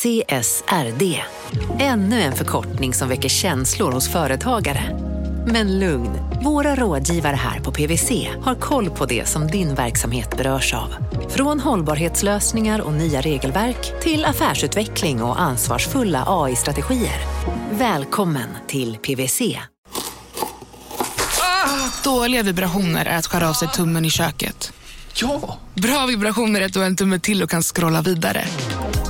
CSRD. Ännu en förkortning som väcker känslor hos företagare. Men lugn, våra rådgivare här på PWC har koll på det som din verksamhet berörs av. Från hållbarhetslösningar och nya regelverk till affärsutveckling och ansvarsfulla AI-strategier. Välkommen till PWC. Dåliga vibrationer är att skära av sig tummen i köket. Ja! Bra vibrationer är att du har en tumme till och kan scrolla vidare.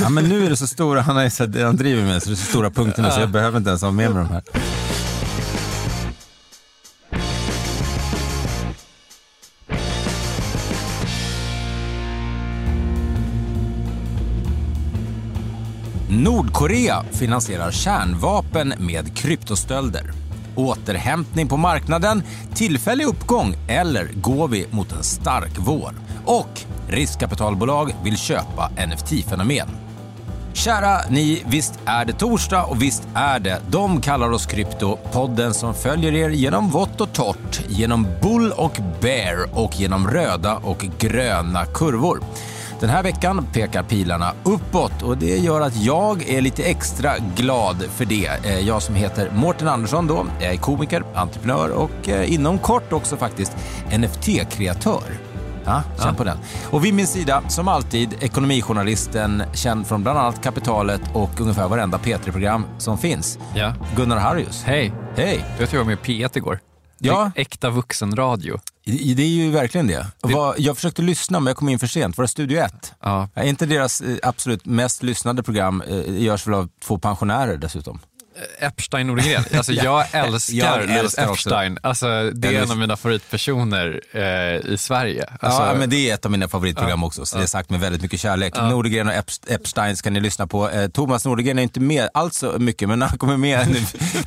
Ja, men nu är det så stora, han, har ju så, han driver med så det är så stora punkter nu så jag behöver inte ens ha med mig de här. Nordkorea finansierar kärnvapen med kryptostölder. Återhämtning på marknaden, tillfällig uppgång eller går vi mot en stark vår? Och riskkapitalbolag vill köpa NFT-fenomen. Kära ni, visst är det torsdag och visst är det De kallar oss krypto, podden som följer er genom vått och torrt, genom bull och bear och genom röda och gröna kurvor. Den här veckan pekar pilarna uppåt och det gör att jag är lite extra glad för det. Eh, jag som heter Mårten Andersson då, jag är komiker, entreprenör och eh, inom kort också faktiskt NFT-kreatör. Ja, känn på den. Och vid min sida, som alltid, ekonomijournalisten känd från bland annat Kapitalet och ungefär varenda P3-program som finns. Ja. Gunnar Harrius. Hej. Hej! Vet att jag var med i P1 igår? Ja. Äkta vuxenradio. Det är ju verkligen det. Vad- Jag försökte lyssna men jag kom in för sent. Var det Studio 1? Ja. Är inte deras eh, absolut mest lyssnade program eh, görs väl av två pensionärer dessutom? Epstein Nordegren. Alltså jag älskar Jag Louis. Epstein. Alltså, det är en av mina favoritpersoner eh, i Sverige. Alltså, ja, men det är ett av mina favoritprogram också, så det är sagt med väldigt mycket kärlek. Nordegren och Ep- Epstein ska ni lyssna på. Eh, Thomas Nordegren är inte med alls så mycket, men han kommer med nu,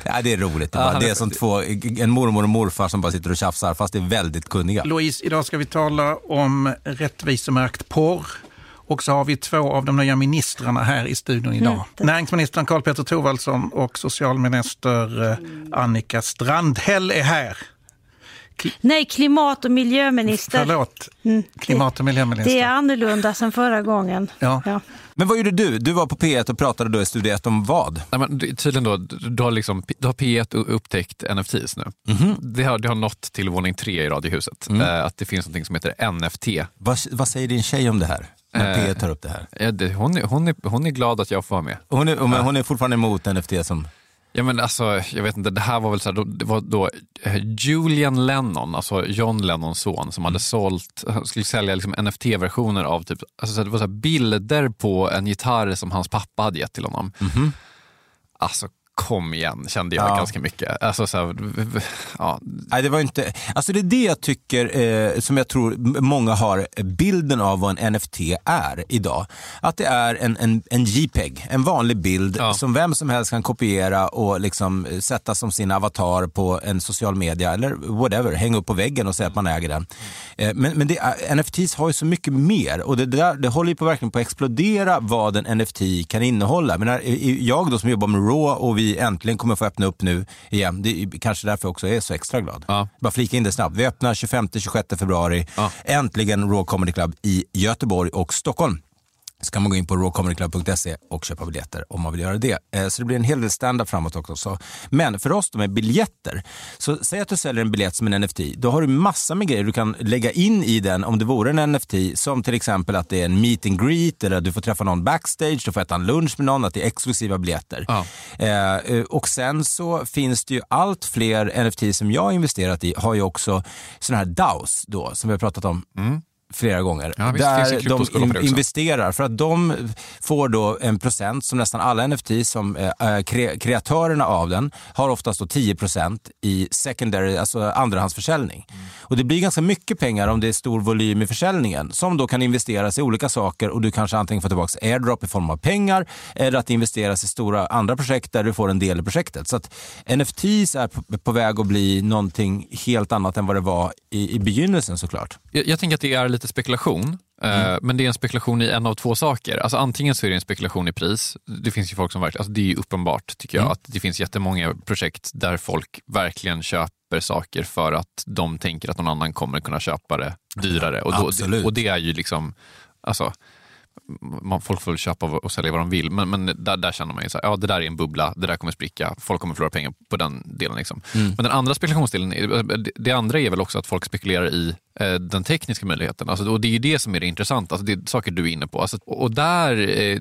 ja, det är roligt. Det, han det är- är som två, en mormor och morfar som bara sitter och tjafsar, fast det är väldigt kunniga. Louise, idag ska vi tala om rättvisemärkt porr. Och så har vi två av de nya ministrarna här i studion idag. Näringsministern Karl Petter Thorwaldsson och socialminister eh, Annika Strandhäll är här. Nej, klimat och miljöminister. Förlåt, Mm, klimat och miljöminister. Det är annorlunda sen förra gången. Ja. Ja. Men vad gjorde du? Du var på P1 och pratade då i Studio 1 om vad? Nej, men tydligen då, du har, liksom, du har P1 upptäckt NFTs nu. Mhm. Det, har, det har nått till våning tre i Radiohuset. Mm. Eh, att det finns något som heter NFT. Vad, vad säger din tjej om det här? När Eh. P1 tar upp det här. Eh, det, hon, är, hon, är, hon är glad att jag får vara med. Hon är, men hon är fortfarande emot NFT som... Ja, men alltså, jag vet inte, det här var väl så här, då, det var då eh, Julian Lennon, alltså John Lennons son, som Mm. hade sålt, han skulle sälja liksom NFT-versioner av typ, alltså det var så bilder på en gitarr som hans pappa hade gett till honom. Alltså kom igen, kände jag. Ja. ganska mycket. Alltså, så här, ja, Nej, det var inte... Alltså det är det jag tycker, eh, som jag tror många har bilden av vad en NFT är idag. Att det är en, en, en JPEG, en vanlig bild Ja. som vem som helst kan kopiera och liksom eh, sätta som sin avatar på en social media eller whatever, hänga upp på väggen och säga att man äger den. Eh, men men det NFTs har ju så mycket mer och det, där, det håller ju på verkligen på att explodera vad en NFT kan innehålla. Men när, i- jag då som jobbar med RAW och vi äntligen kommer få öppna upp nu igen, det är kanske därför jag också är så extra glad. Ja. Bara flika in det snabbt. Vi öppnar 25-26 februari. Ja. Äntligen Raw Comedy Club i Göteborg och Stockholm. Så kan man gå in på rawcomedyclub.se och köpa biljetter om man vill göra det. Eh, Så det blir en hel del stand-up framåt också. Så. Men för oss då med biljetter, så säg att du säljer en biljett som en NFT. Då har du massa med grejer du kan lägga in i den om det vore en NFT. Som till exempel att det är en meet and greet eller att du får träffa någon backstage, du får äta en lunch med någon, att det är exklusiva biljetter. Ja. Eh, eh, och sen så finns det ju allt fler NFT som jag har investerat i har ju också sådana här DAOs då, som vi har pratat om flera gånger. Ja, visst, där de det också. investerar för att de får då en procent som nästan alla NFT som eh, kre, kreatörerna av den har oftast då 10 procent i secondary, alltså andrahandsförsäljning. Mm. Och det blir ganska mycket pengar om det är stor volym i försäljningen som då kan investeras i olika saker och du kanske antingen får tillbaka airdrop i form av pengar eller att investeras i stora andra projekt där du får en del i projektet. Så att NFTs är på, på väg att bli någonting helt annat än vad det var i, i begynnelsen såklart. Jag, jag tänker att det är lite spekulation, eh, men det är en spekulation i en av två saker. Alltså antingen så är det en spekulation i pris. Det finns ju folk som verkligen, alltså det är ju uppenbart tycker jag, att det finns jättemånga projekt där folk verkligen köper saker för att de tänker att någon annan kommer kunna köpa det dyrare. Och, då, Absolut. och det är ju liksom, alltså man, folk får väl köpa och sälja vad de vill, men, men där, där känner man ju så här, ja det där är en bubbla, det där kommer spricka, folk kommer förlora pengar på den delen. Liksom. Men den andra spekulationsdelen, det, andra är väl också att folk spekulerar i den tekniska möjligheten. Alltså, och det är ju det som är det intressanta, alltså, det är saker du är inne på. Alltså, och där eh,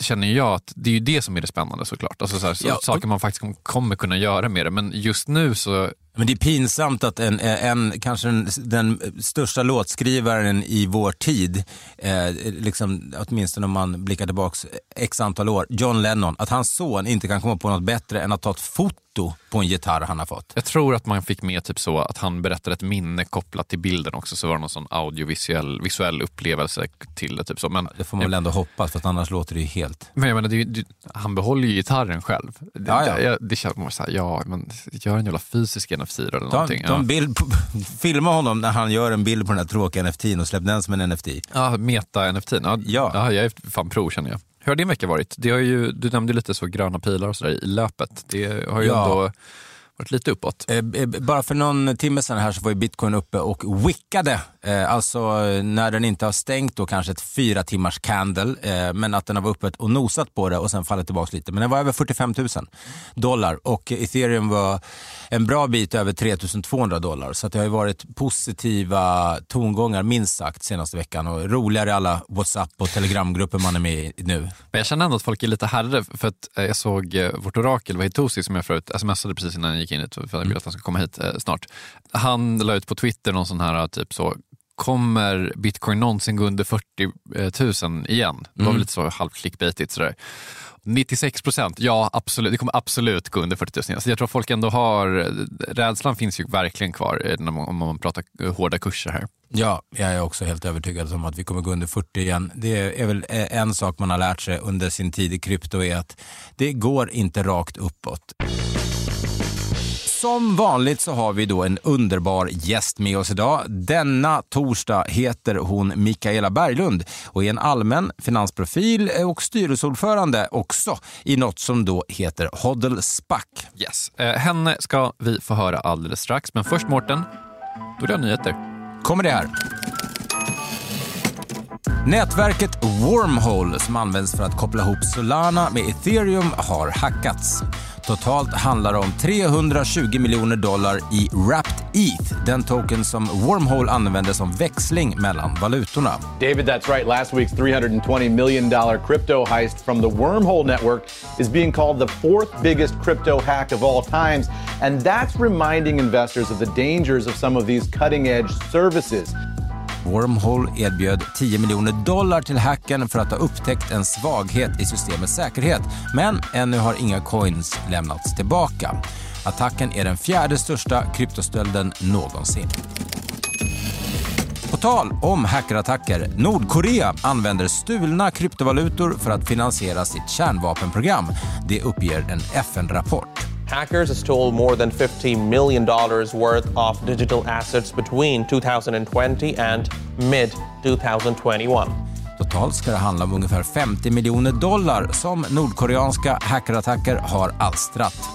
känner jag att det är ju det som är det spännande såklart. Alltså, så här, Ja, Saker man faktiskt kom- kommer kunna göra med det, men just nu så Men det är pinsamt att en, en kanske den, den största låtskrivaren i vår tid, eh, liksom, åtminstone om man blickar tillbaka x antal år, John Lennon, att hans son inte kan komma på något bättre än att ta ett foto på en gitarr han har fått. Jag tror att man fick med typ så att han berättade ett minne kopplat till bilden också, så var det någon sån audiovisuell visuell upplevelse till det. Typ så. Men, Det får man väl ändå hoppas, för att annars låter det ju helt... men jag menar, det, det, han behåller ju gitarren själv. Det, Ja, ja. Det, jag- det känns man så här, ja, men gör en jävla fysisk NFC eller någonting. ta en ja. bild på, filma honom när han gör en bild på den här tråkiga NFTn och släpp den som en NFT. Ja, meta-NFT. Ja, Ja. ja. jag är fan pro känner jag. Hur har din vecka varit? Det har ju, du nämnde lite så gröna pilar och sådär i löpet. Det har ju Ja. ändå varit lite uppåt. Eh, eh, Bara för någon timme sedan här så var ju bitcoin uppe och wickade. Eh, Alltså när den inte har stängt då kanske ett fyra timmars candle. eh, Men att den har varit uppe och nosat på det och sen fallit tillbaka lite. Men den var över 45 000 dollar och ethereum var en bra bit över 3 200 dollar. Så att det har ju varit positiva tongångar minst sagt senaste veckan och roligare i alla WhatsApp och telegramgrupper man är med i nu. Men jag känner ändå att folk är lite herre för att eh, jag såg eh, vårt orakel, Vahitosi, som jag förut smsade precis innan jag gick in hit för att jag ville att han ska komma hit eh, snart. Han la ut på Twitter någon sån här typ så Kommer bitcoin någonsin gå under 40 000 igen? Det var väl lite så halvt clickbaitigt sådär. 96 procent, ja absolut, det kommer absolut gå under 40 000 igen. Så jag tror folk ändå har, rädslan finns ju verkligen kvar eh, när man, om man pratar eh, hårda kurser här. Ja, jag är också helt övertygad om att vi kommer gå under 40 igen. Det är väl eh, en sak man har lärt sig under sin tid i krypto är att det går inte rakt uppåt. Som vanligt så har vi då en underbar gäst med oss idag. Denna torsdag heter hon Mikaela Berglund och är en allmän finansprofil och styrelseordförande också i något som då heter Hodl Spac. Yes. Eh, henne ska vi få höra alldeles strax, men först Mårten, då är det nyheter. kommer det här. Nätverket Wormhole som används för att koppla ihop Solana med ethereum har hackats. Totalt handlar det om 320 miljoner dollar i Wrapped ETH, den token som Wormhole använder som växling mellan valutorna. David, that's right. Last week's $320 million crypto heist from the Wormhole Network is being called the fourth biggest crypto hack of all times. And that's reminding investors of the dangers of some of these cutting edge services. Wormhole erbjöd 10 miljoner dollar till hacken för att ha upptäckt en svaghet i systemets säkerhet, men ännu har inga coins lämnats tillbaka. Attacken är den fjärde största kryptostölden någonsin. På tal om hackerattacker, Nordkorea använder stulna kryptovalutor för att finansiera sitt kärnvapenprogram. Det uppger en FN-rapport. Hackers stole more than $50 million worth of digital assets between 2020 and mid 2021. Totalt ska det handla om ungefär 50 miljoner dollar som nordkoreanska hackerattacker har alstrat.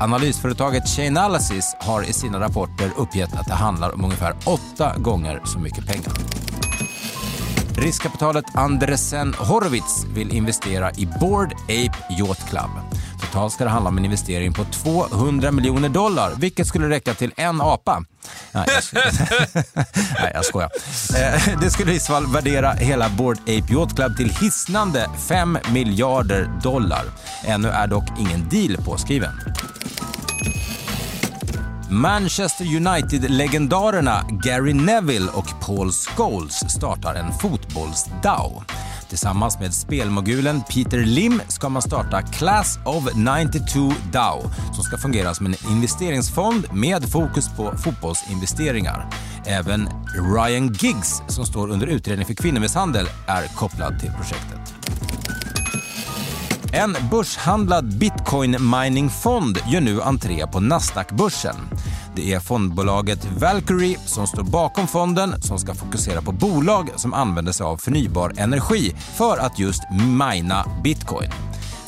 Analysföretaget Chainalysis har i sina rapporter uppgett att det handlar om ungefär åtta gånger så mycket pengar. Riskkapitalet Andresen Horowitz vill investera i Bored Ape Yacht Club. Totalt ska det handla om en investering på 200 miljoner dollar, vilket skulle räcka till en apa. Nej, jag, sko- Nej, jag skojar. Eh, Det skulle i så fall värdera hela Bored Ape Yacht Club till hisnande 5 miljarder dollar. Ännu är dock ingen deal påskriven. Manchester United-legendarerna Gary Neville och Paul Scholes startar en fotbolls-DAO. Tillsammans med spelmogulen Peter Lim ska man starta Class of 92 DAO som ska fungera som en investeringsfond med fokus på fotbollsinvesteringar. Även Ryan Giggs, som står under utredning för kvinnomisshandel, är kopplad till projektet. En börshandlad bitcoin miningfond gör nu entré på Nasdaq-börsen. Det är fondbolaget Valkyrie som står bakom fonden som ska fokusera på bolag som använder sig av förnybar energi för att just mina bitcoin.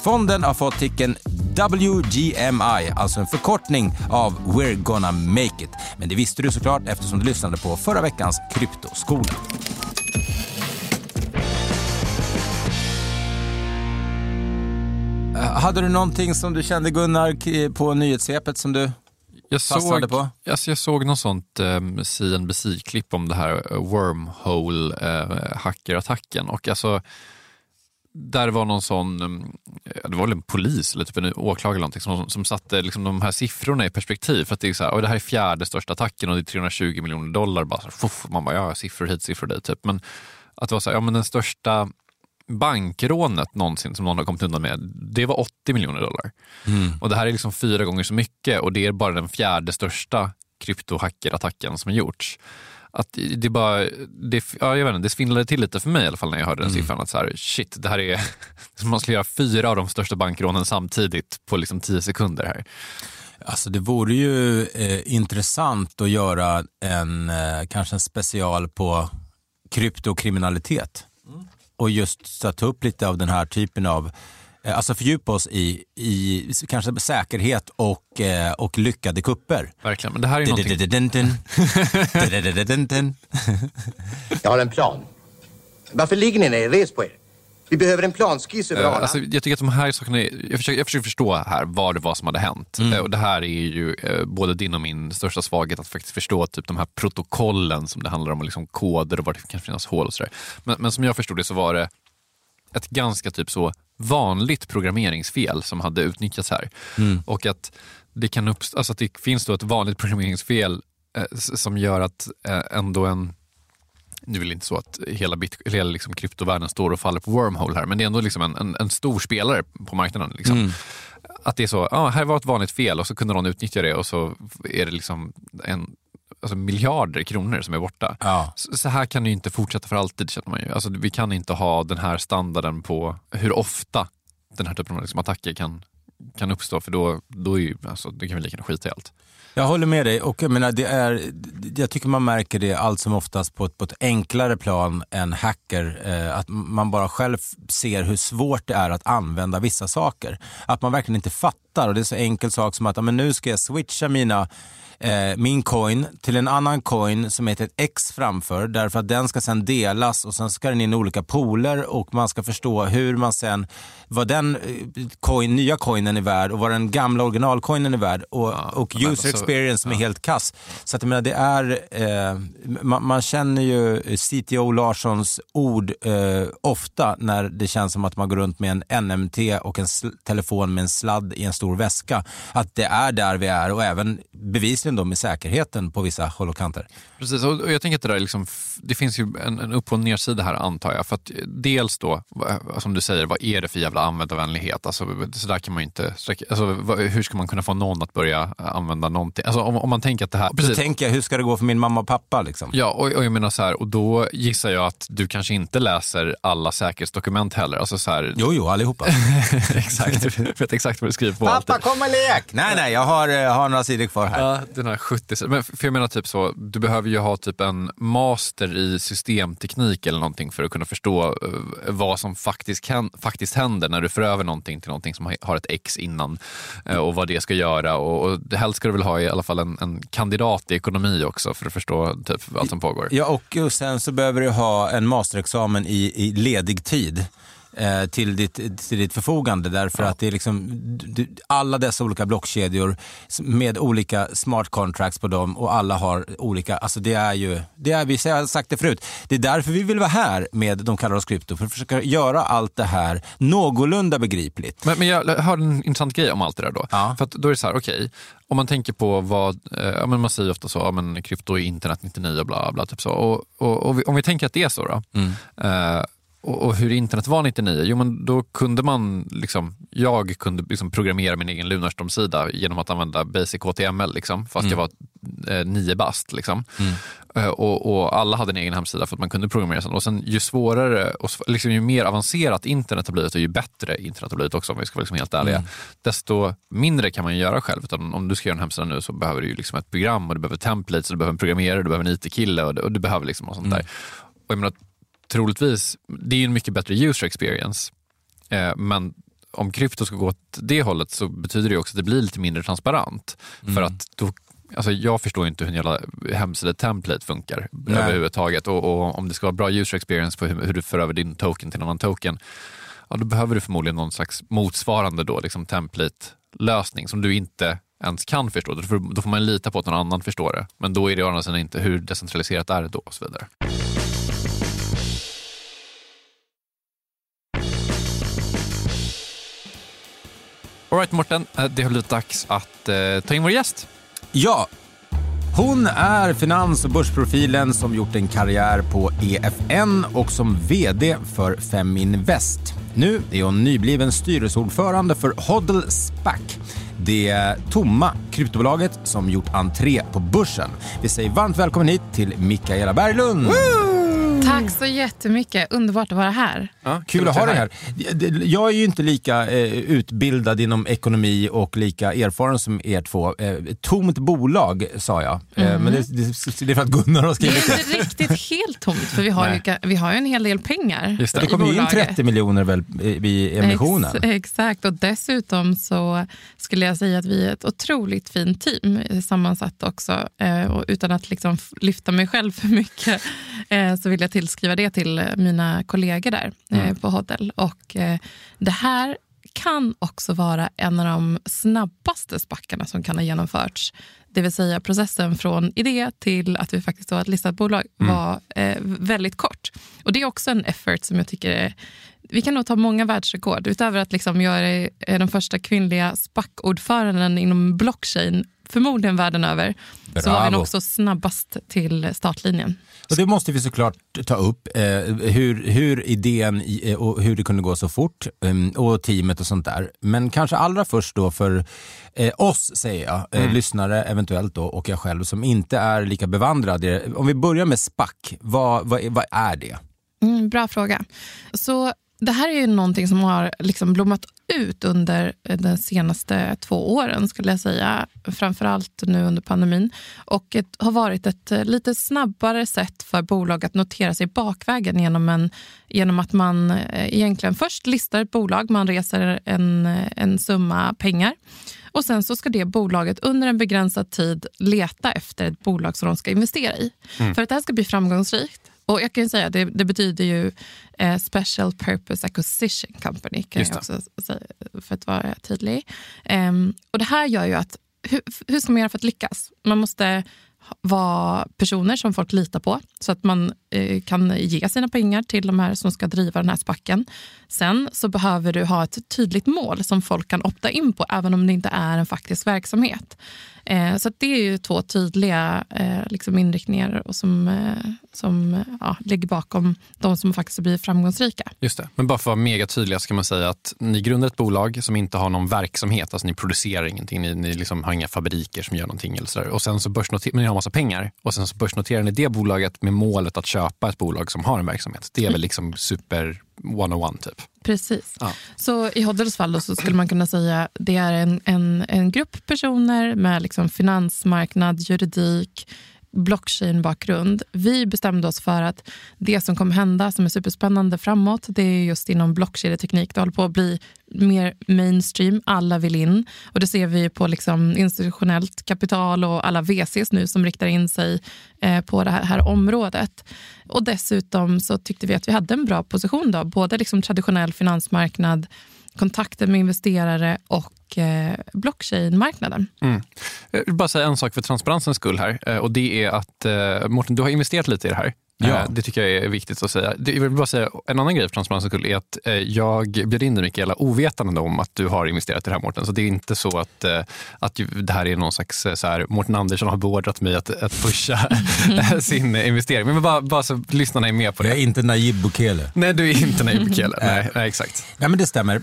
Fonden har fått ticken WGMI, alltså en förkortning av We're gonna make it. Men det visste du såklart eftersom du lyssnade på förra veckans Kryptoskola. Eh, hade du någonting som du kände Gunnar på nyhetssvepet som du jag såg, på? Alltså jag såg något sånt um, CNBC-klipp om det här eh, wormhole-hackerattacken. och alltså, där var någon sån, um, det var väl en polis eller typ en åklagare eller någonting, som, som satte liksom de här siffrorna i perspektiv. För att det, är så här, det här är fjärde största attacken och det är 320 miljoner dollar. Bara så här, fuff, man bara, ja, siffror hit, siffror dit. Typ. Men att det var så här, ja men den största bankrånet någonsin som någon har kommit undan med, det var 80 miljoner dollar. Mm. Och det här är liksom fyra gånger så mycket och det är bara den fjärde största kryptohackerattacken som har gjorts. Att det, bara, det, ja, jag vet inte, det svindlade till lite för mig i alla fall när jag hörde den Mm. siffran. Att så här, shit, det här är som man skulle göra fyra av de största bankrånen samtidigt på liksom tio sekunder här. Alltså det vore ju eh, intressant att göra en, eh, kanske en special på kryptokriminalitet. Och just så att ta upp lite av den här typen av, eh, alltså fördjupa oss i, i kanske säkerhet och, eh, och lyckade kupper. Verkligen, men det här är någonting... Jag har en plan. Varför ligger ni ner? Res på er. Vi behöver en planskiss över Eh, Arlanda. Alltså, jag tycker att de här sakerna, är, jag, försöker, jag försöker förstå här vad det var som hade hänt. Mm. Eh, Och det här är ju eh, både din och min största svaghet, att faktiskt förstå typ de här protokollen som det handlar om, och liksom koder och var det kan finnas hål och sådär. Men, men som jag förstod det så var det ett ganska typ så vanligt programmeringsfel som hade utnyttjats här. Mm. Och att det kan uppstå, alltså att det finns då ett vanligt programmeringsfel eh, som gör att eh, ändå en det är väl inte så att hela, bit, hela liksom kryptovärlden står och faller på wormhole här, men det är ändå liksom en, en, en stor spelare på marknaden. Liksom. Mm. Att det är så, ja, här var ett vanligt fel och så kunde någon utnyttja det och så är det liksom en, alltså miljarder kronor som är borta. Ja. Så, så här kan det ju inte fortsätta för alltid känner man ju. Alltså, vi kan inte ha den här standarden på hur ofta den här typen av liksom, attacker kan, kan uppstå, för då, då är ju, alltså, det kan vi lika gärna skita i allt. Jag håller med dig och jag, menar, det är, jag tycker man märker det allt som oftast på ett, på ett enklare plan än hacker. Eh, att man bara själv ser hur svårt det är att använda vissa saker. Att man verkligen inte fattar och det är så enkel sak som att men nu ska jag switcha mina eh, min coin till en annan coin som heter ett X framför därför att den ska sen delas och sen ska den in i olika pooler och man ska förstå hur man sen, vad den eh, coin, nya coinen är värd och vad den gamla originalcoinen är värd och, och men user alltså- experience som är helt kass. Så att jag menar, det är, eh, man, man känner ju CTO Larssons ord eh, ofta när det känns som att man går runt med en NMT och en telefon med en sladd i en stor väska. Att det är där vi är och även bevisligen då med säkerheten på vissa håll och kanter. Precis, och jag tänker att det, där är liksom, det finns ju en, en upp och nedsida här antar jag. För att dels då, som du säger, vad är det för jävla användarvänlighet? Alltså, så där kan man inte, alltså, hur ska man kunna få någon att börja använda någonting? Alltså, om, om man tänker att det här... Så tänker jag, hur ska det gå för min mamma och pappa? Liksom? Ja, och, och jag menar så här, och då gissar jag att du kanske inte läser alla säkerhetsdokument heller. Alltså så här, Jo, jo, allihopa. exakt, du vet exakt vad du skriver på. alltid. kom och lek! Nej, nej, jag har, eh, har några sidor kvar här. Ja, den här 70. Men för jag menar typ så, du behöver ju ha typ en master i systemteknik eller någonting för att kunna förstå eh, vad som faktiskt, faktiskt händer när du för över någonting till någonting som har- ett X innan eh, och vad det ska göra. Och, och helst ska du väl ha i alla fall en, en kandidat i ekonomi också för att förstå typ allt som pågår. Ja, och och sen så behöver du ha en masterexamen i, i ledig tid eh, till, ditt, till ditt förfogande. Därför att det är liksom du, alla dessa olika blockkedjor med olika smart contracts på dem och alla har olika, alltså det är ju, det är, vi har sagt det förut, det är därför vi vill vara här med De kallar oss krypto, för att försöka göra allt det här någorlunda begripligt. Men, men jag har en intressant grej om allt det där då. Ja. För då är det så här, okej, okay, om man tänker på vad, eh, men man säger ofta så, ja, men krypto är internet 99 och bla bla. Typ så. Och, och, och vi, om vi tänker att det är så då, mm. eh, och, och, hur internet var 99, jo men då kunde man, liksom, jag kunde liksom programmera min egen Lunarstorm-sida genom att använda basic HTML, liksom, fast mm. jag var eh, nio bast. Liksom. Mm. Eh, och, och, alla hade en egen hemsida för att man kunde programmera sen. Och sen ju svårare, och liksom, ju mer avancerat internet har blivit och ju bättre internet har blivit också om vi ska vara liksom helt ärliga, mm. desto mindre kan man göra själv. Utan om du ska göra en hemsida nu så behöver du liksom ett program och du behöver templates, och du behöver en programmerare, du behöver en IT-kille och, och, du behöver liksom något sånt mm. där. Och jag menar, troligtvis, det är en mycket bättre user experience. Eh, men om krypto ska gå åt det hållet så betyder det också att det blir lite mindre transparent. Mm. För att då, alltså jag förstår inte hur en jävla hemsida-template funkar Nej. överhuvudtaget. Och, och, om det ska vara bra user experience på hur, hur, du för över din token till en annan token, ja, då behöver du förmodligen någon slags motsvarande då, liksom template-lösning som du inte ens kan förstå. Då får, då får man lita på att någon annan förstår det. Men då är det å andra sidan inte hur decentraliserat är det då och så vidare. Alright Morten, eh, det har blivit dags att eh, ta in vår gäst. Ja, hon är finans och börsprofilen som gjort en karriär på EFN och som VD för Feminvest. Nu är hon nybliven styrelseordförande för Hodl SPAC. Det tomma kryptobolaget som gjort entré på börsen. Vi säger varmt välkommen hit till Mikaela Berglund. Woo! Tack så jättemycket. Underbart att vara här. Ja, kul att ha dig här. Jag är ju inte lika eh, utbildad inom ekonomi och lika erfaren som er två. Eh, tomt bolag sa jag, eh, mm. men det, det, det, är för att Gunnar har skrivit det. Det är inte riktigt helt tomt, för vi har, ju, vi har ju en hel del pengar Just det. det kom ju in 30 miljoner väl i emissionen. Ex, exakt, och dessutom så skulle jag säga att vi är ett otroligt fint team sammansatt också. Eh, och utan att liksom lyfta mig själv för mycket eh, så vill jag tillskriva det till mina kollegor där eh, mm. på Hodel. Och eh, det här kan också vara en av de snabbaste spackarna som kan ha genomförts. Det vill säga processen från idé till att vi faktiskt var ett listat bolag mm. var eh, väldigt kort. Och Det är också en effort som jag tycker är vi kan nog ta många världsrekord. Utöver att liksom jag är den första kvinnliga SPAC-ordföranden inom blockchain, förmodligen världen över, Bravo. så var vi nog också snabbast till startlinjen. Och det måste vi såklart ta upp, eh, hur, hur idén eh, och hur det kunde gå så fort eh, och teamet och sånt där. Men kanske allra först då för eh, oss, säger jag, eh, mm. lyssnare eventuellt då och jag själv som inte är lika bevandrade. Om vi börjar med SPAC, vad, vad, vad är det? Mm, bra fråga. Så det här är ju någonting som har liksom blommat ut under de senaste två åren, skulle jag säga. Framförallt nu under pandemin. Och ett, har varit ett eh, lite snabbare sätt för bolag att notera sig bakvägen genom, en, genom att man eh, egentligen först listar ett bolag, man reser en, en summa pengar och sen så ska det bolaget under en begränsad tid leta efter ett bolag som de ska investera i. Mm. För att det här ska bli framgångsrikt och jag kan säga det, det betyder ju eh, Special Purpose Acquisition Company, kan jag också säga för att vara tydlig. Um, och det här gör ju att, hur, hur ska man göra för att lyckas? Man måste vara personer som folk litar på så att man eh, kan ge sina pengar till de här som ska driva den här spacken. Sen så behöver du ha ett tydligt mål som folk kan opta in på även om det inte är en faktisk verksamhet. Eh, så det är ju två tydliga eh, liksom inriktningar och som, eh, som eh, ja, ligger bakom de som faktiskt blir framgångsrika. Just det. Men bara för att vara mega tydliga kan man säga att ni grundar ett bolag som inte har någon verksamhet, alltså ni producerar ingenting, ni, ni liksom har inga fabriker som gör någonting eller så. Och sen så börsnoterar men ni har massa pengar och sen så börsnoterar ni det bolaget med målet att köpa ett bolag som har en verksamhet. Det är väl liksom super 101 typ. Precis. Ja. Så i Hoddles fall så skulle man kunna säga att det är en, en, en grupp personer med liksom finansmarknad, juridik, blockchain-bakgrund. Vi bestämde oss för att det som kommer hända som är superspännande framåt, det är just inom blockkedjeteknik. Det håller på att bli mer mainstream, alla vill in. Och det ser vi på liksom institutionellt kapital och alla VCs nu som riktar in sig eh, på det här, här, området. Och dessutom så tyckte vi att vi hade en bra position, då, både liksom traditionell finansmarknad, kontakter med investerare och eh, blockchain-marknaden. Mm. Jag vill bara säga en sak för transparensens skull här. Eh, och det är att eh, Mårten, du har investerat lite i det här. Ja. Eh, det tycker jag är viktigt att säga. Jag vill bara säga en annan grej för transparensens skull är att eh, jag bjöd in dig Mikaela ovetande om att du har investerat i det här Mårten. Så det är inte så att, eh, att det här är någon slags så här, Mårten Andersson har beordrat mig att, att pusha sin investering. Men bara, bara så lyssnarna är med på det. Jag är inte Najib Bukele. Nej, du är inte Najib Bukele. nej, nej, exakt. Ja, men det stämmer.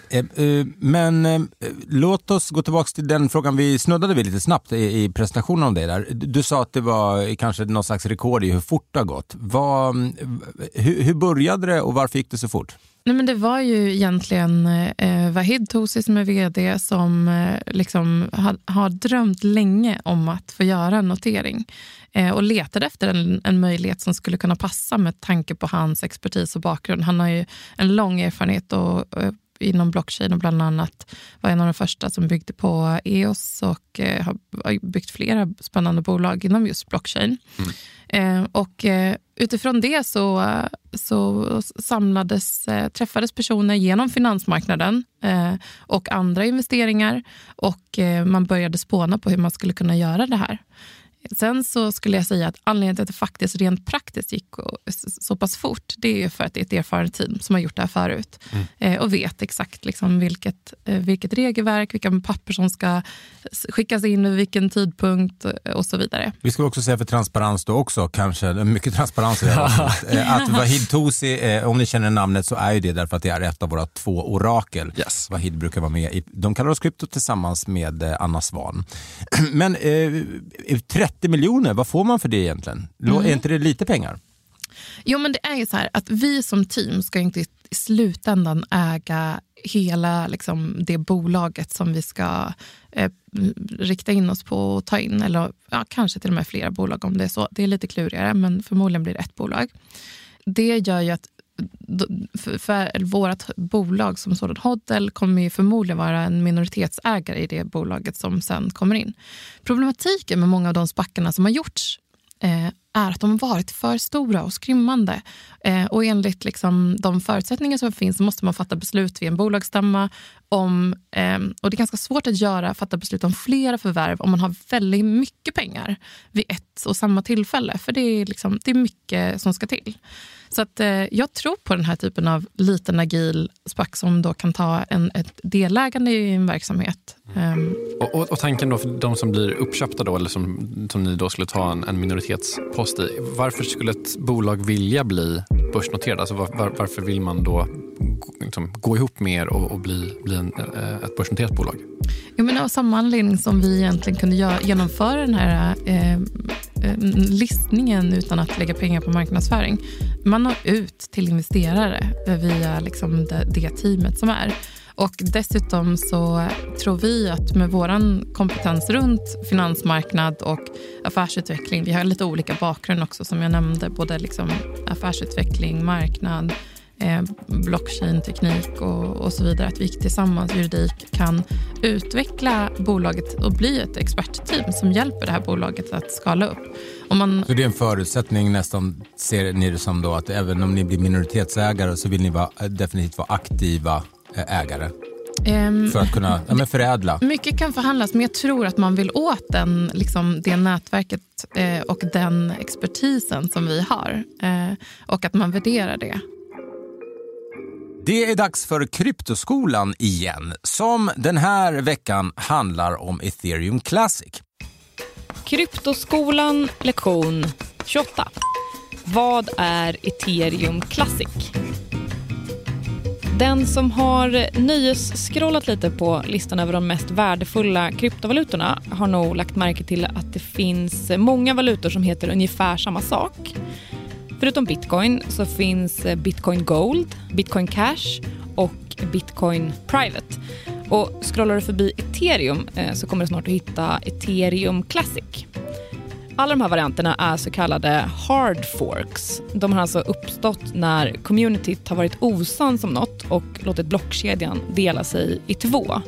Men låt oss gå tillbaka till den frågan vi snuddade vid lite snabbt i presentationen av det där. Du sa att det var kanske någon slags rekord i hur fort det har gått. Vad vad, hur, hur började det och varför gick det så fort? Nej, men det var ju egentligen eh, Vahid Tosi som är vd som eh, liksom har, har, drömt länge om att få göra en notering eh, och letade efter en, en, möjlighet som skulle kunna passa med tanke på hans expertis och bakgrund. Han har ju en lång erfarenhet och, eh, inom blockchain och bland annat var en av de första som byggde på EOS och eh, har byggt flera spännande bolag inom just blockchain. Mm. Eh, och eh, utifrån det så, så samlades, eh, träffades personer genom finansmarknaden eh, och andra investeringar och eh, man började spåna på hur man skulle kunna göra det här. Sen så skulle jag säga att anledningen till att det faktiskt rent praktiskt gick så pass fort, det är för att det är ett erfaret team som har gjort det här förut mm. eh, och vet exakt liksom vilket, eh, vilket regelverk, vilka papper som ska skickas in vid vilken tidpunkt och så vidare. Vi ska också säga för transparens då också, kanske mycket transparens i det här eh, att Vahid Tosi, eh, om ni känner namnet så är ju det därför att det är ett av våra två orakel. Yes. Vahid brukar vara med i, de kallar oss krypto tillsammans med eh, Anna Svan. Men eh, 30 miljoner, vad får man för det egentligen? Mm. Är inte det lite pengar? Jo, men det är ju så här att vi som team ska inte i slutändan äga hela liksom, det bolaget som vi ska eh, rikta in oss på och ta in. Eller ja, kanske till och med flera bolag om det är så. Det är lite klurigare, men förmodligen blir det ett bolag. Det gör ju att för, för vårt bolag som sådant Hoddle kommer ju förmodligen vara en minoritetsägare i det bolaget som sen kommer in. Problematiken med många av de spackarna som har gjorts eh, är att de har varit för stora och skrymmande. Eh, och enligt liksom, de förutsättningar som finns måste man fatta beslut vid en bolagsstämma. Om, eh, och det är ganska svårt att göra, fatta beslut om flera förvärv om man har väldigt mycket pengar vid ett och samma tillfälle. För det är, liksom, det är mycket som ska till. Så att, eh, jag tror på den här typen av liten agil SPAC som då kan ta en, ett delägande i en verksamhet. Um. Och, och, och, tanken då för de som blir uppköpta då, eller som, som ni då skulle ta en, en minoritetspost i. Varför skulle ett bolag vilja bli börsnoterad? Alltså var, var, varför vill man då liksom, gå ihop med er och, och bli, bli en, eh, ett börsnoterat bolag? Jo, men av samma anledning som vi egentligen kunde göra, genomföra den här eh, eh, listningen utan att lägga pengar på marknadsföring. Man når ut till investerare via liksom det, det teamet som är. Och Dessutom så tror vi att med vår kompetens runt finansmarknad och affärsutveckling, vi har lite olika bakgrund också som jag nämnde, både liksom affärsutveckling, marknad, eh, blockchain-teknik och, och, så vidare. Att vi tillsammans, juridik, kan utveckla bolaget och bli ett expertteam som hjälper det här bolaget att skala upp. Om man... Så det är en förutsättning nästan, ser ni det som då, att även om ni blir minoritetsägare så vill ni vara, eh, definitivt vara aktiva ägare? Um, för att kunna ja, men förädla? Mycket kan förhandlas, men jag tror att man vill åt den, liksom, det nätverket eh, och den expertisen som vi har. Eh, och att man värderar det. Det är dags för Kryptoskolan igen, som den här veckan handlar om ethereum classic. Kryptoskolan lektion 28. Vad är ethereum classic? Den som har nöjesscrollat lite på listan över de mest värdefulla kryptovalutorna har nog lagt märke till att det finns många valutor som heter ungefär samma sak. Förutom bitcoin så finns bitcoin gold, bitcoin cash och bitcoin private. Och scrollar du förbi ethereum eh, så kommer du snart att hitta ethereum classic. Alla de här varianterna är så kallade hard forks. De har alltså uppstått när communityt har varit osams om något och låtit blockkedjan dela sig i två.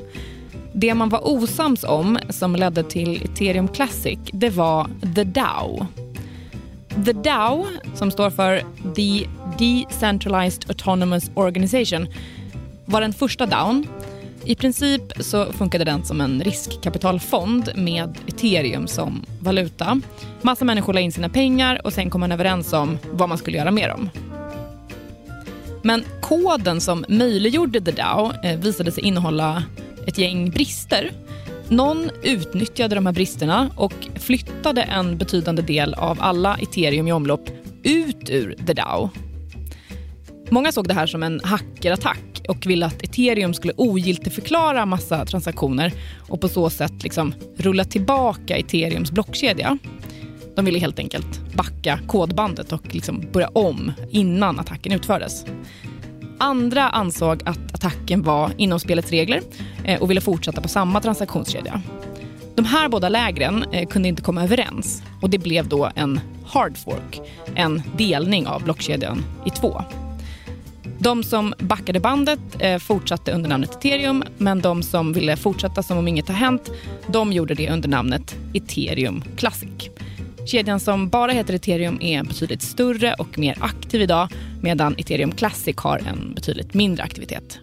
Det man var osams om, som ledde till ethereum classic, det var the DAO. The DAO, som står för The Decentralized Autonomous Organization, var den första DAOn. I princip så funkade den som en riskkapitalfond med ethereum som valuta. Massa människor la in sina pengar och sen kom man överens om vad man skulle göra med dem. Men koden som möjliggjorde The DAO eh, visade sig innehålla ett gäng brister. Någon utnyttjade de här bristerna och flyttade en betydande del av alla ethereum i omlopp ut ur The DAO. Många såg det här som en hackerattack och ville att ethereum skulle ogiltigförklara massa transaktioner och på så sätt liksom rulla tillbaka ethereums blockkedja. De ville helt enkelt backa kodbandet och liksom börja om innan attacken utfördes. Andra ansåg att attacken var inom spelets regler eh, och ville fortsätta på samma transaktionskedja. De här båda lägren eh, kunde inte komma överens och det blev då en hard fork, en delning av blockkedjan i två. De som backade bandet eh, fortsatte under namnet ethereum men de som ville fortsätta som om inget har hänt, de gjorde det under namnet ethereum classic. Kedjan som bara heter ethereum är betydligt större och mer aktiv idag medan ethereum classic har en betydligt mindre aktivitet.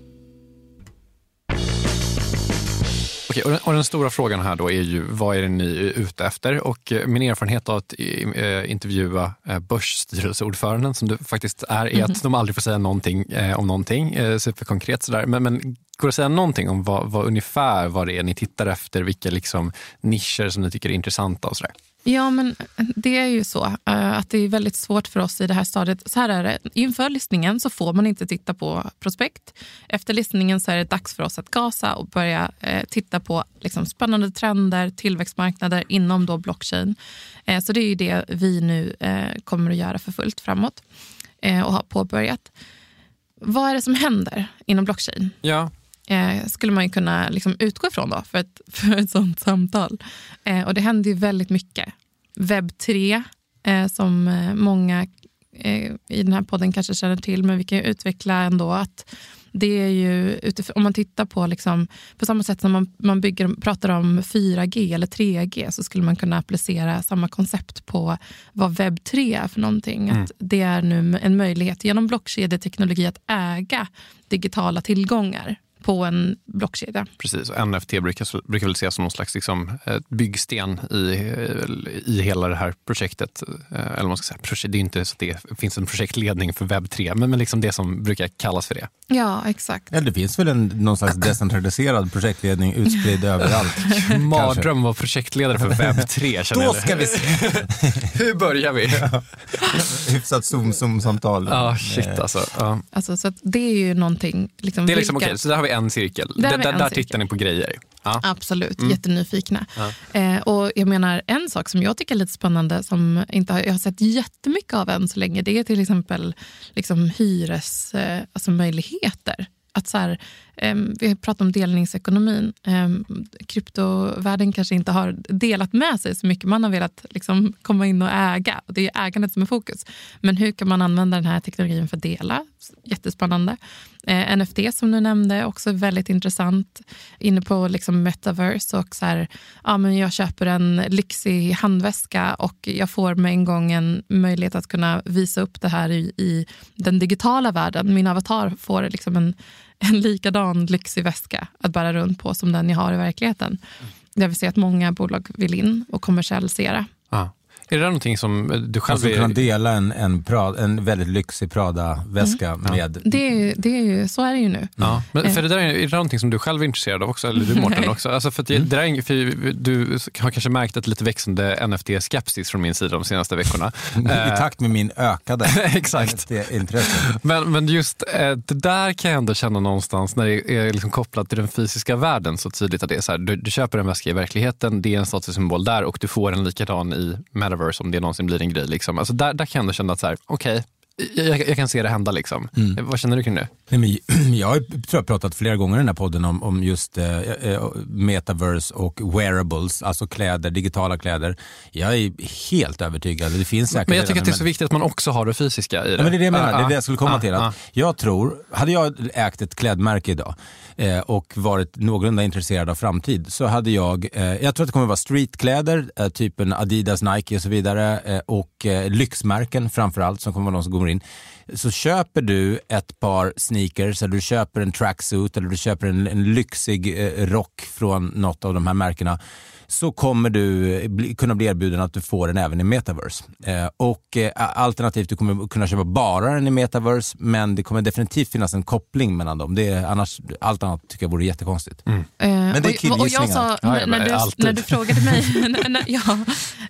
Okej, och, den, och den stora frågan här då är ju vad är det ni är ute efter? Och eh, min erfarenhet av att eh, intervjua eh, börsstyrelseordföranden som du faktiskt är, är att Mhm. de aldrig får säga någonting eh, om någonting eh, superkonkret sådär. Men, men går det att säga någonting om vad, vad ungefär vad det är ni tittar efter, vilka liksom nischer som ni tycker är intressanta och sådär? Ja, men eh, det är ju så eh, att det är väldigt svårt för oss i det här stadiet. Så här är det, inför listningen så får man inte titta på prospekt. Efter listningen så är det dags för oss att gasa och börja eh, titta på liksom, spännande trender, tillväxtmarknader inom då blockchain. Så det är ju det vi nu kommer att göra för fullt framåt och har påbörjat. Vad är det som händer inom blockchain? Ja, eh, skulle man ju kunna liksom utgå ifrån då för ett, för ett sånt samtal. Eh, och det händer ju väldigt mycket. Webb 3, eh, som eh, många eh, i den här podden kanske känner till, men vi kan ju utveckla ändå att det är ju, utifrån, om man tittar på, liksom, på samma sätt som man, man bygger, pratar om 4G eller 3G så skulle man kunna applicera samma koncept på vad webb 3 är för någonting. Mm. Att det är nu en möjlighet genom blockkedjeteknologi att äga digitala tillgångar på en blockkedja. precis. Och NFT brukar, brukar väl ses som någon slags liksom, eh, byggsten i, eh, i hela det här projektet. Eh, Eller man ska säga, det är inte så att det finns en projektledning för webb 3, men, men liksom det som brukar kallas för det. Ja, exakt. Ja, det finns väl en, någon slags decentraliserad projektledning utspridd överallt. Mardröm att vara projektledare för webb 3. känner Då jag. ska vi se. Hur börjar vi? Hyfsat zoom-zoom-samtal. Ja, shit Eh, alltså. Ja. Alltså, så att det är ju någonting... Liksom, Det är liksom vilka- okej, så där har vi en cirkel. Där Där, där, cirkel. tittar ni på grejer. Ja. Absolut, Mm. jättenyfikna. Ja. Eh, och jag menar, en sak som jag tycker är lite spännande, som inte har, jag har sett jättemycket av än så länge, det är till exempel liksom hyres, eh, alltså möjligheter. Att så här, Ehm, vi pratar om delningsekonomin. Ehm, kryptovärlden kanske inte har delat med sig så mycket. Man har velat liksom komma in och äga. Och det är ägandet som är fokus. Men hur kan man använda den här teknologin för att dela? Jättespännande. Eh, NFT som du nämnde, också väldigt intressant. Inne på liksom metaverse och så här, ja, men jag köper en lyxig handväska och jag får med en gång en möjlighet att kunna visa upp det här i, i den digitala världen. Min avatar får liksom en, en likadan lyxig väska att bära runt på som den jag har i verkligheten. Det vill säga att många bolag vill in och kommersialisera. Ah. Är det där någonting som du själv Alltså är... kunna dela en, en, pra, en väldigt lyxig Prada-väska med... Det är, ju- det är ju, så är det ju nu. Ja, men Eh. för det där är, det någonting som du själv är intresserad av också, eller du Mårten också? Alltså för att det, det där är, för du har kanske märkt ett lite växande NFT-skepsis från min sida de senaste veckorna. I Eh, takt med min ökade Exakt. intresse. Men, men just eh, det där kan jag ändå känna någonstans när det är liksom kopplat till den fysiska världen så tydligt att det är så här, du, du köper en väska i verkligheten, det är en statussymbol där och du får en likadan i metaverse metaverse om det någonsin blir en grej. Liksom. Alltså där, där kan jag ändå känna att så här, okej, jag, jag kan se det hända. Liksom. Mm. Vad känner du kring det? Nej, men jag tror jag pratat flera gånger i den här podden om, om just eh, eh, metaverse och wearables, alltså kläder, digitala kläder. Jag är helt övertygad. Det finns säkert men jag tycker att det är så viktigt att man också har det fysiska i det. Ja, men det är det jag menar, det är Ah, det jag skulle komma ah, till. ah. Att jag tror, hade jag ägt ett klädmärke idag eh, och varit någorlunda intresserad av framtid så hade jag, eh, jag tror att det kommer vara streetkläder, eh, typen Adidas, Nike och så vidare eh, och eh, lyxmärken framförallt som kommer vara de som går in. Så köper du ett par sneakers eller du köper en tracksuit eller du köper en, en lyxig eh, rock från något av de här märkena så kommer du bli, kunna bli erbjuden att du får den även i metaverse. Eh, och eh, alternativt du kommer kunna köpa bara den i metaverse men det kommer definitivt finnas en koppling mellan dem. Det är, annars, allt annat tycker jag vore jättekonstigt. Eh, Men det är killgissningar. Ja, när, du, alltid. när du frågade mig, när, när, ja,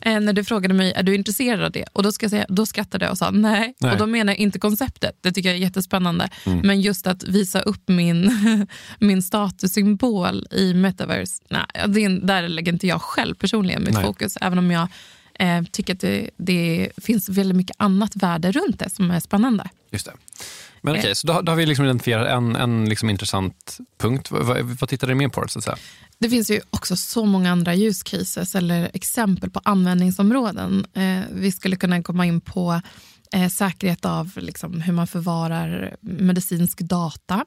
eh, när du frågade mig, är du intresserad av det? Och då, ska jag säga, då skrattade jag och sa nej. Nej. Och då menar jag inte konceptet, det tycker jag är jättespännande. Mm. Men just att visa upp min, min statussymbol i metaverse, nej, det, är- där lägger inte jag själv personligen mitt Nej. fokus. Även om jag eh, tycker att det, det finns väldigt mycket annat värde runt det som är spännande. Just det. Men Eh. okej, så då, då har vi liksom identifierat en, en liksom intressant punkt. Vad, vad, vad tittar du mer på? Så att säga? Det finns ju också så många andra use cases eller exempel på användningsområden. Eh, vi skulle kunna komma in på eh, säkerhet av liksom, hur man förvarar medicinsk data.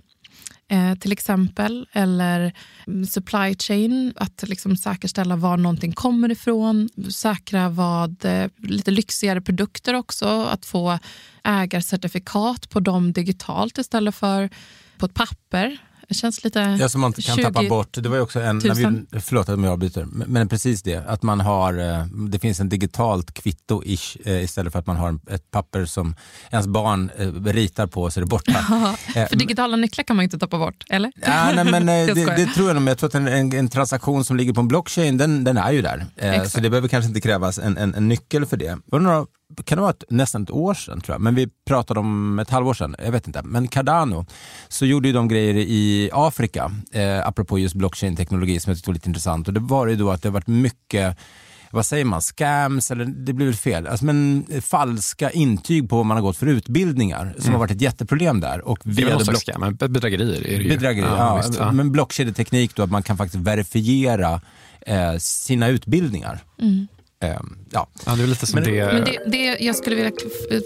Eh, till exempel, eller mm, supply chain, att liksom säkerställa var någonting kommer ifrån, säkra vad, eh, lite lyxigare produkter också, att få ägarcertifikat på dem digitalt istället för på ett papper. Det känns lite... Ja, som man kan 20 tappa bort. Det var ju också en, vi, förlåt att jag avbryter, men precis det. Att man har, eh, det finns en digitalt kvitto-ish eh, istället för att man har ett papper som ens barn eh, ritar på så är det borta. Ja, för digitala nycklar kan man ju inte tappa bort, eller? Ja, nej, men, det, det tror jag nog. Jag tror att en, en, en transaktion som ligger på en blockchain, den, den är ju där. Exakt. så det behöver kanske inte krävas en, en, en nyckel för det. Det var några, kan det vara ett, nästan ett år sedan tror jag, men vi pratade om ett halvår sedan, jag vet inte. Men Cardano, så gjorde ju de grejer i Afrika, eh, apropå just blockchain-teknologi som jag tyckte var lite intressant. Och det var ju då att det har varit mycket vad säger man, scams, eller det blir väl fel, alltså, men falska intyg på vad man har gått för utbildningar som Mm. har varit ett jätteproblem där. Och Det är väl någon slags block- scam, men bedrägerier är det ju. Bedrägeri, Ja, ja, visst, ja. Men blockkedjeteknik då att man kan faktiskt verifiera eh, sina utbildningar. Mm. Eh, ja. ja, det är lite som Men- det... Men det, det jag skulle vilja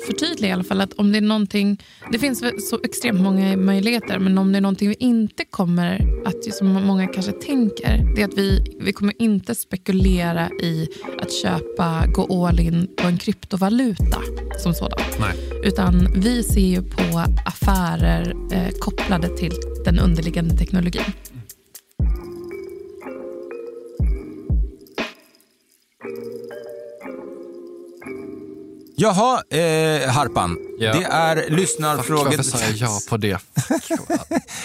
förtydliga i alla fall, att om det är någonting, det finns så extremt många möjligheter, men om det är någonting vi inte kommer, att som många kanske tänker, det är att vi, vi kommer inte spekulera i att köpa, gå all in på en kryptovaluta som sådan. Nej. Utan vi ser ju på affärer eh, kopplade till den underliggande teknologin. Jaha, eh, Harpan. Ja. Det är lyssnarfrågor... Varför sa jag ja på det?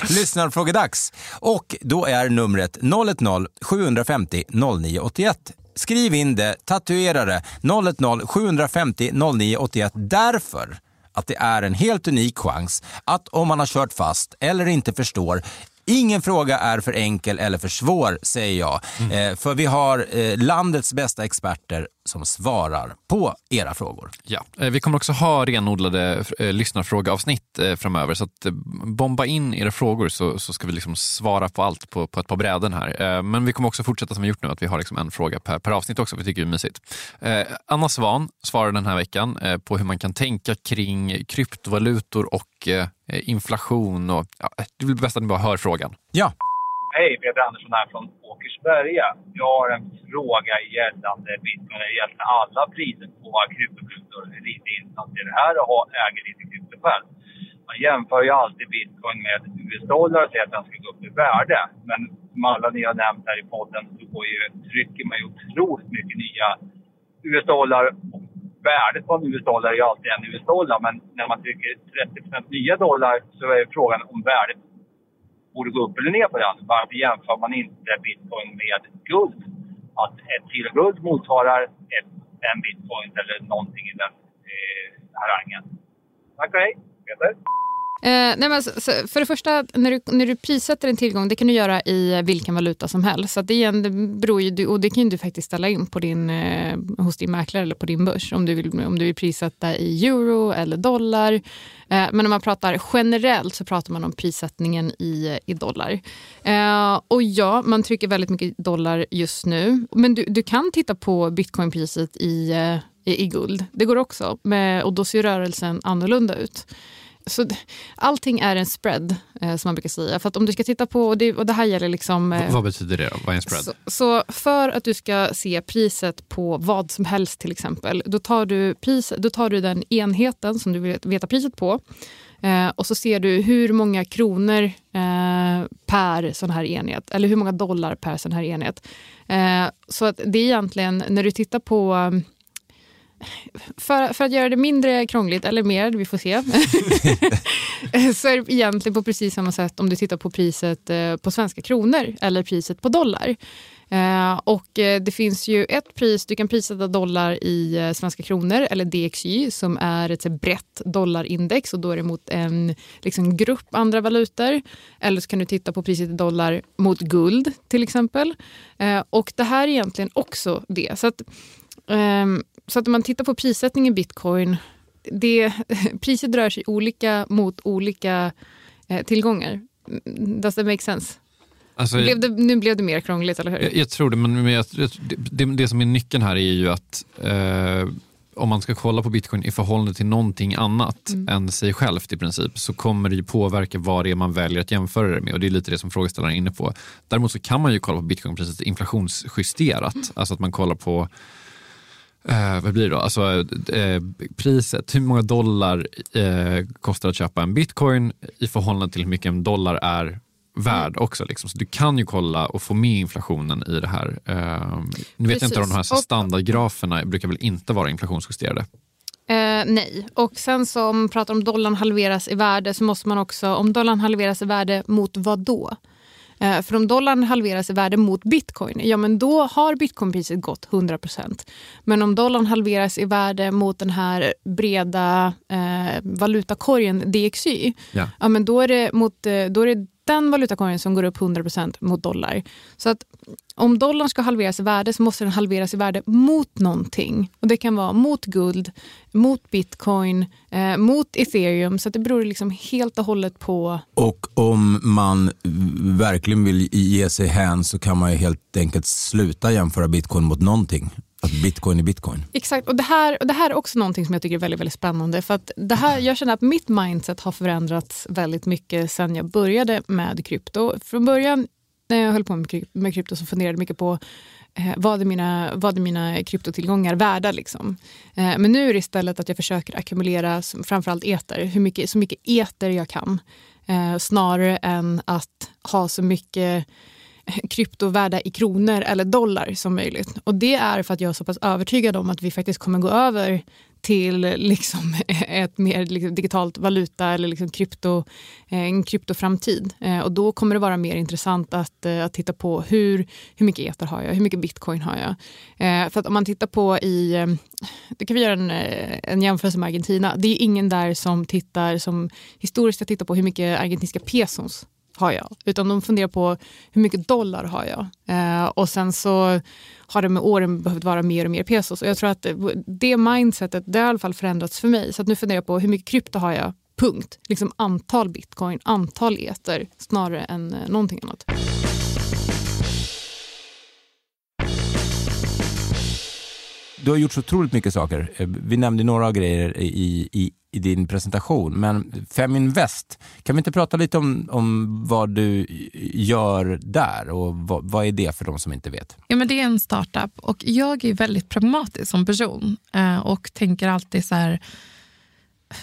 lyssnarfrågedags. Och då är numret 010-750 0981. Skriv in det, tatuera det. 010-750 0981 därför att det är en helt unik chans att om man har kört fast eller inte förstår Ingen fråga är för enkel eller för svår, säger jag. Eh, för vi har eh, landets bästa experter som svarar på era frågor. Ja, eh, vi kommer också ha renodlade eh, lyssnarfrågeavsnitt eh, framöver, så att, eh, bomba in era frågor så, så ska vi liksom svara på allt på, på ett par bräden här. Eh, men vi kommer också fortsätta som vi gjort nu, att vi har liksom en fråga per, per avsnitt också, vi tycker det är mysigt. Eh, Anna Svan svarar den här veckan på hur man kan tänka kring kryptovalutor och inflation. Och, ja, det är väl bäst att ni bara hör frågan. Ja. Hej, Peter Andersson här från Åkersberga. Jag har en fråga gällande bitcoin, det gäller alla priser på kryptovalutor. Lite insatt i det här och äger lite krypto själv. Man jämför ju alltid bitcoin med US-dollar och säger att den ska gå upp i värde. Men som alla ni har nämnt här i podden så går ju, trycker man ju otroligt mycket nya US-dollar. Och Värdet på en US-dollar är ju alltid en US-dollar, men när man trycker 30% nya dollar så är frågan om värdet borde gå upp eller ner på den. Varför jämför man inte bitcoin med guld? Att ett kilo guld motsvarar ett, en bitcoin eller någonting i den eh, harangen. Tack och hej, Peter. Eh, nej men, så, så, för det första, när du, när du prissätter en tillgång, det kan du göra i vilken valuta som helst. Så det, igen, det beror ju, och det kan du faktiskt ställa in på din, eh, hos din mäklare eller på din börs om du vill, om du vill prissätta i euro eller dollar. Eh, men om man pratar generellt så pratar man om prissättningen i, i dollar. Eh, och ja, man trycker väldigt mycket dollar just nu. Men du, du kan titta på bitcoinpriset i, eh, i, i guld. Det går också, med, och då ser rörelsen annorlunda ut. Så allting är en spread, eh, som man brukar säga. För att om du ska titta på, och det, och det här gäller liksom... Eh, vad betyder det då? Vad är en spread? Så, så, för att du ska se priset på vad som helst till exempel, då tar du, pris, då tar du den enheten som du vill veta priset på. Eh, och så ser du hur många kronor eh, per sån här enhet, eller hur många dollar per sån här enhet. Eh, så att det är egentligen, när du tittar på för, för att göra det mindre krångligt, eller mer, vi får se, så är det egentligen på precis samma sätt om du tittar på priset eh, på svenska kronor eller priset på dollar. Eh, och eh, det finns ju ett pris, du kan prissätta dollar i svenska kronor eller DXY som är ett brett dollarindex och då är det mot en liksom, grupp andra valutor. Eller så kan du titta på priset i dollar mot guld till exempel. och det här är egentligen också det. Så att, ehm, så att om man tittar på prissättningen bitcoin, det, priset rör sig olika mot olika eh, tillgångar. Does that make sense? Alltså, blev det, nu blev det mer krångligt, eller hur? Jag, jag tror det, men jag, det, det, som är nyckeln här är ju att eh, om man ska kolla på bitcoin i förhållande till någonting annat mm. än sig självt i princip så kommer det ju påverka vad det är man väljer att jämföra det med och det är lite det som frågeställaren är inne på. Däremot så kan man ju kolla på bitcoinpriset inflationsjusterat, mm. alltså att man kollar på Eh, vad blir det då? Alltså, eh, priset, hur många dollar eh, kostar att köpa en bitcoin i förhållande till hur mycket en dollar är värd mm. också. Liksom. Så du kan ju kolla och få med inflationen i det här. Eh, nu vet jag inte om de här standardgraferna brukar väl inte vara inflationsjusterade? Eh, nej, och sen om man pratar om dollarn halveras i värde så måste man också, om dollarn halveras i värde mot vad då? Eh, för om dollarn halveras i värde mot bitcoin, ja men då har bitcoinpriset gått 100% Men om dollarn halveras i värde mot den här breda eh, valutakorgen DXY, ja. ja. men då är det, mot, eh, då är det den valutakorgen som går upp 100 mot dollar. Så att om dollarn ska halveras i värde så måste den halveras i värde mot någonting. Och Det kan vara mot guld, mot bitcoin, eh, mot ethereum. Så det beror liksom helt och hållet på... Och om man verkligen vill ge sig hän så kan man ju helt enkelt sluta jämföra bitcoin mot någonting. Att bitcoin är bitcoin. Exakt, och det här, och det här är också någonting som jag tycker är väldigt, väldigt spännande. För att det här, jag känner att mitt mindset har förändrats väldigt mycket sen jag började med krypto. Från början när jag höll på med krypto så funderade jag mycket på eh, vad, är mina, vad är mina kryptotillgångar värda? Liksom? Eh, men nu är det istället att jag försöker ackumulera framförallt eter, hur mycket, så mycket eter jag kan. Eh, snarare än att ha så mycket kryptovärda i kronor eller dollar som möjligt. Och Det är för att jag är så pass övertygad om att vi faktiskt kommer gå över till liksom ett mer liksom digitalt valuta eller liksom krypto, eh, en kryptoframtid. Eh, och då kommer det vara mer intressant att, eh, att titta på hur, hur mycket eter har jag, hur mycket bitcoin har jag. För att om man tittar på i, då kan vi göra en, en jämförelse med Argentina, det är ingen där som tittar, som historiskt tittar på hur mycket argentinska pesos har jag, utan de funderar på hur mycket dollar har jag. Eh, och sen så har det med åren behövt vara mer och mer pesos. Och jag tror att det mindsetet, det har i alla fall förändrats för mig. Så att nu funderar jag på hur mycket krypto har jag, punkt. Liksom antal bitcoin, antal eter, snarare än eh, någonting annat. Du har gjort så otroligt mycket saker. Eh, vi nämnde några grejer i, i, i din presentation, men Feminvest, kan vi inte prata lite om, om vad du gör där och vad, vad, är det för de som inte vet? Ja, men det är en startup och jag är väldigt pragmatisk som person eh, och tänker alltid så här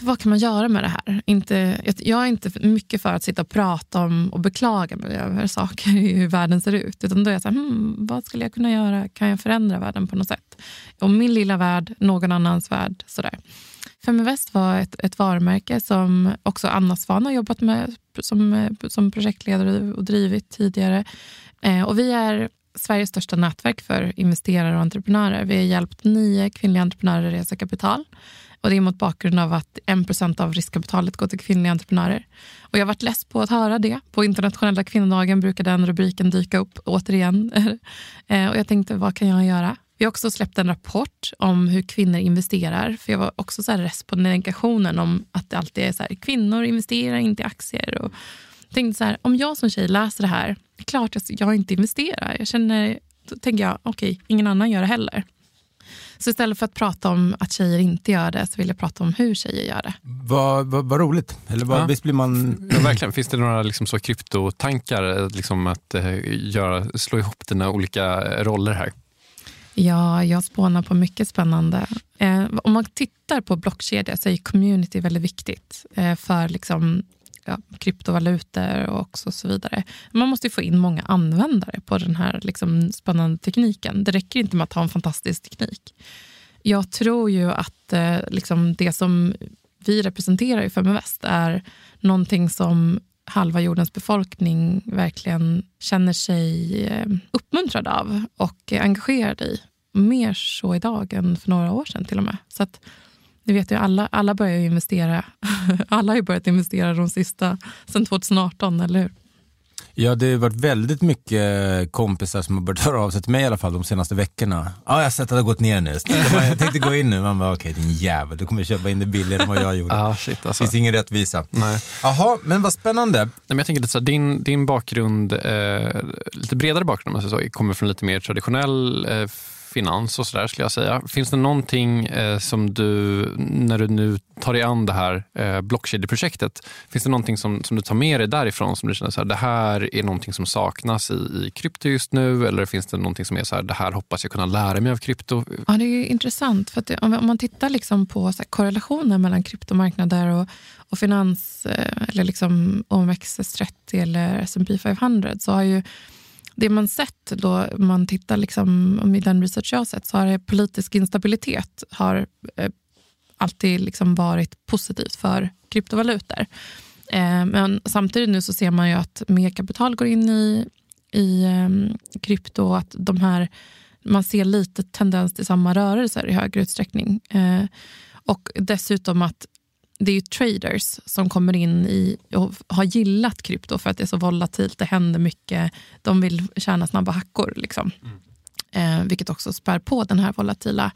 vad kan man göra med det här? Inte, jag är inte mycket för att sitta och prata om och beklaga mig över saker i hur världen ser ut. Utan då är jag så här, hmm, vad skulle jag kunna göra? Kan jag förändra världen på något sätt? Om min lilla värld, någon annans värld. Sådär. Feminvest var ett, ett varumärke som också Anna Svan har jobbat med som, som projektledare och drivit tidigare. Eh, och vi är Sveriges största nätverk för investerare och entreprenörer. Vi har hjälpt nio kvinnliga entreprenörer att resa kapital Och Det är mot bakgrund av att 1 av riskkapitalet går till kvinnliga entreprenörer. Och jag varit less på att höra det. På internationella kvinnodagen brukar den rubriken dyka upp återigen. Eh, och Jag tänkte, vad kan jag göra? Vi har också släppt en rapport om hur kvinnor investerar. För Jag var också så här rest på negationen om att det alltid är så här, kvinnor investerar inte i aktier. Och tänkte så här, om jag som tjej läser det här, klart att jag inte investerar. Jag känner, då tänker jag, okej, okay, ingen annan gör det heller. Så istället för att prata om att tjejer inte gör det så vill jag prata om hur tjejer gör det. Vad, vad, vad roligt. Eller vad, Ja. Visst blir man... Ja, verkligen. Finns det några liksom så kryptotankar, liksom att eh, göra, slå ihop dina olika roller här? Ja, jag spånar på mycket spännande. Eh, om man tittar på blockkedja så är community väldigt viktigt eh, för liksom, ja, kryptovalutor och också så vidare. Man måste ju få in många användare på den här liksom, spännande tekniken. Det räcker inte med att ha en fantastisk teknik. Jag tror ju att eh, liksom det som vi representerar i Feminvest är någonting som halva jordens befolkning verkligen känner sig eh, uppmuntrad av och engagerad i. Mer så idag än för några år sedan till och med. Så att, ni vet ju, alla, alla börjar ju investera. alla har ju börjat investera de sista, sen 2018, eller hur? Ja, det har varit väldigt mycket kompisar som har börjat höra av sig till mig i alla fall de senaste veckorna. Ja, jag har sett att det har gått ner nu. Jag tänkte gå in nu. Man bara, okej din jävel, du kommer köpa in det billigare än vad jag gjorde. Ah, shit, alltså. finns ingen rättvisa. Nej. Jaha, men vad spännande. Nej, men jag tänker lite så här, din, din bakgrund, eh, lite bredare bakgrund, om man säger så, kommer från lite mer traditionell eh, finans och sådär skulle jag säga. Finns det någonting eh, som du, när du nu tar dig an det här eh, blockkedjeprojektet, finns det någonting som, som du tar med dig därifrån som du känner så här, det här är någonting som saknas i, i krypto just nu eller finns det någonting som är så här, det här hoppas jag kunna lära mig av krypto? Ja, det är intressant. för att det, om, om man tittar liksom på så här, korrelationer mellan kryptomarknader och, och finans, eh, eller liksom OMXS30 eller S&P 500 så har ju det man sett då man tittar liksom, i den research jag har sett så har det politisk instabilitet har eh, alltid liksom varit positivt för kryptovalutor. Eh, men samtidigt nu så ser man ju att mer kapital går in i, i eh, krypto och att de här, man ser lite tendens till samma rörelser i högre utsträckning. Eh, och dessutom att det är ju traders som kommer in i och har gillat krypto för att det är så volatilt, det händer mycket, de vill tjäna snabba hackor. Liksom. Eh, vilket också spär på den här volatila.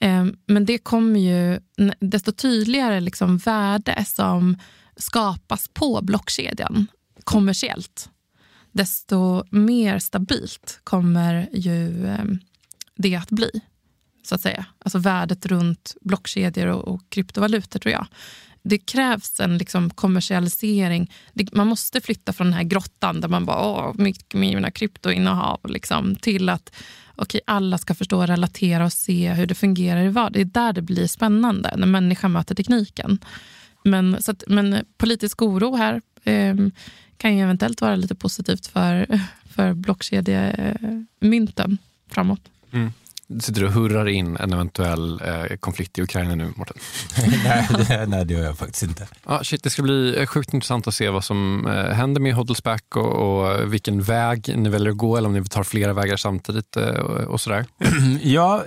Eh, men det kommer ju desto tydligare liksom värde som skapas på blockkedjan kommersiellt. Desto mer stabilt kommer ju eh, det att bli. så att säga. Alltså värdet runt blockkedjor och, och kryptovalutor tror jag. Det krävs en liksom kommersialisering. Det, man måste flytta från den här grottan där man bara, åh, mycket mina kryptoinnehav, liksom, till att okay, alla ska förstå relatera och se hur det fungerar i vardagen. Det är där det blir spännande, när människan möter tekniken. Men, så att, men politisk oro här eh, kan ju eventuellt vara lite positivt för, för blockkedjemynten framåt. Mm. Sitter du och hurrar in en eventuell eh, konflikt i Ukraina nu, Mårten? nej, det, nej, det gör jag faktiskt inte. Ah, shit, det ska bli eh, sjukt intressant att se vad som eh, händer med Hodelsback och, och vilken väg ni väljer att gå eller om ni tar flera vägar samtidigt eh, och, och sådär. Ja,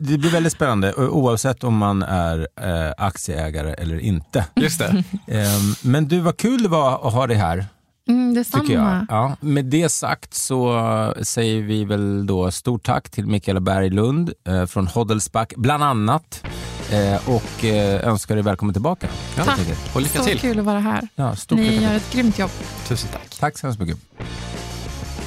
det blir väldigt spännande oavsett om man är eh, aktieägare eller inte. Just det. Ehm, Men du, vad kul det var att ha dig här. Mm, det tycker jag. Ja, med det sagt så säger vi väl då stort tack till Mikaela Berglund eh, från Hodelsback bland annat eh, och eh, önskar dig välkommen tillbaka. Ja, Tack. Och lycka så till. kul att vara här. Ja, Ni gör ett grymt jobb. Tusen tack. Tack så hemskt mycket.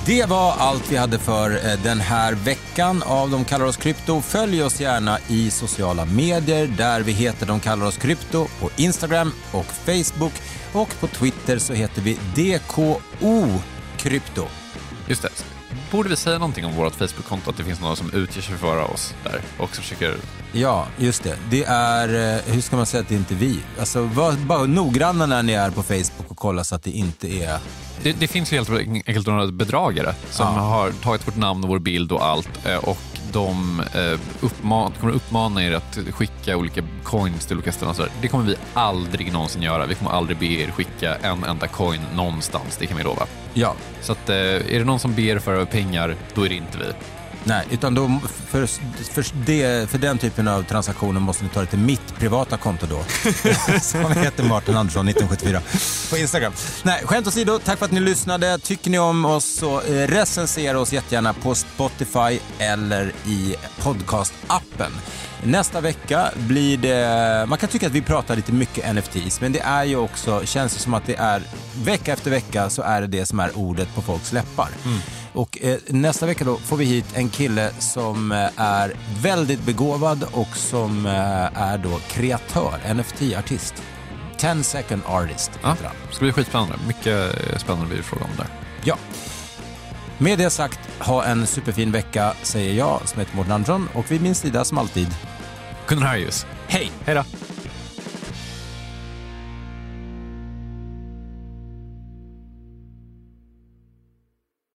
Det var allt vi hade för eh, den här veckan av De kallar oss krypto. Följ oss gärna i sociala medier där vi heter De kallar oss krypto på Instagram och Facebook och på Twitter så heter vi DKO krypto. Just det. Borde vi säga någonting om vårt Facebook-konto? Att det finns några som utger sig för oss där och som försöker... Ja, just det. Det är, eh, hur ska man säga att det inte är vi? Alltså var bara noggranna när ni är på Facebook och kolla så att det inte är Det, det finns ju helt enkelt några bedragare som Ja. har tagit vårt namn och vår bild och allt eh, och de eh, uppman, kommer uppmana er att skicka olika coins till olika ställen. och så där. Det kommer vi aldrig någonsin göra. Vi kommer aldrig be er skicka en enda coin någonstans, det kan vi lova. Ja. Så att, eh, är det någon som ber för pengar, då är det inte vi. Nej, utan då, för, för, det, för den typen av transaktioner måste ni ta det till mitt privata konto då. Som heter Martin Andersson 1974 på Instagram. Nej, skämt åsido, tack för att ni lyssnade. Tycker ni om oss så eh, recensera oss jättegärna på Spotify eller i podcastappen. Nästa vecka blir det, man kan tycka att vi pratar lite mycket NFTs, men det är ju också, känns det som att det är, vecka efter vecka så är det det som är ordet på folks läppar. Mm. Och eh, nästa vecka då får vi hit en kille som eh, är väldigt begåvad och som eh, är då kreatör, NFT-artist. 10 second artist Ja, heter han. det ska bli skitspännande. Mycket eh, spännande det fråga om där. Ja. Med det sagt, ha en superfin vecka säger jag som heter Mårten Andersson och vid min sida som alltid Gunnar Harrius. Hej! Hej då!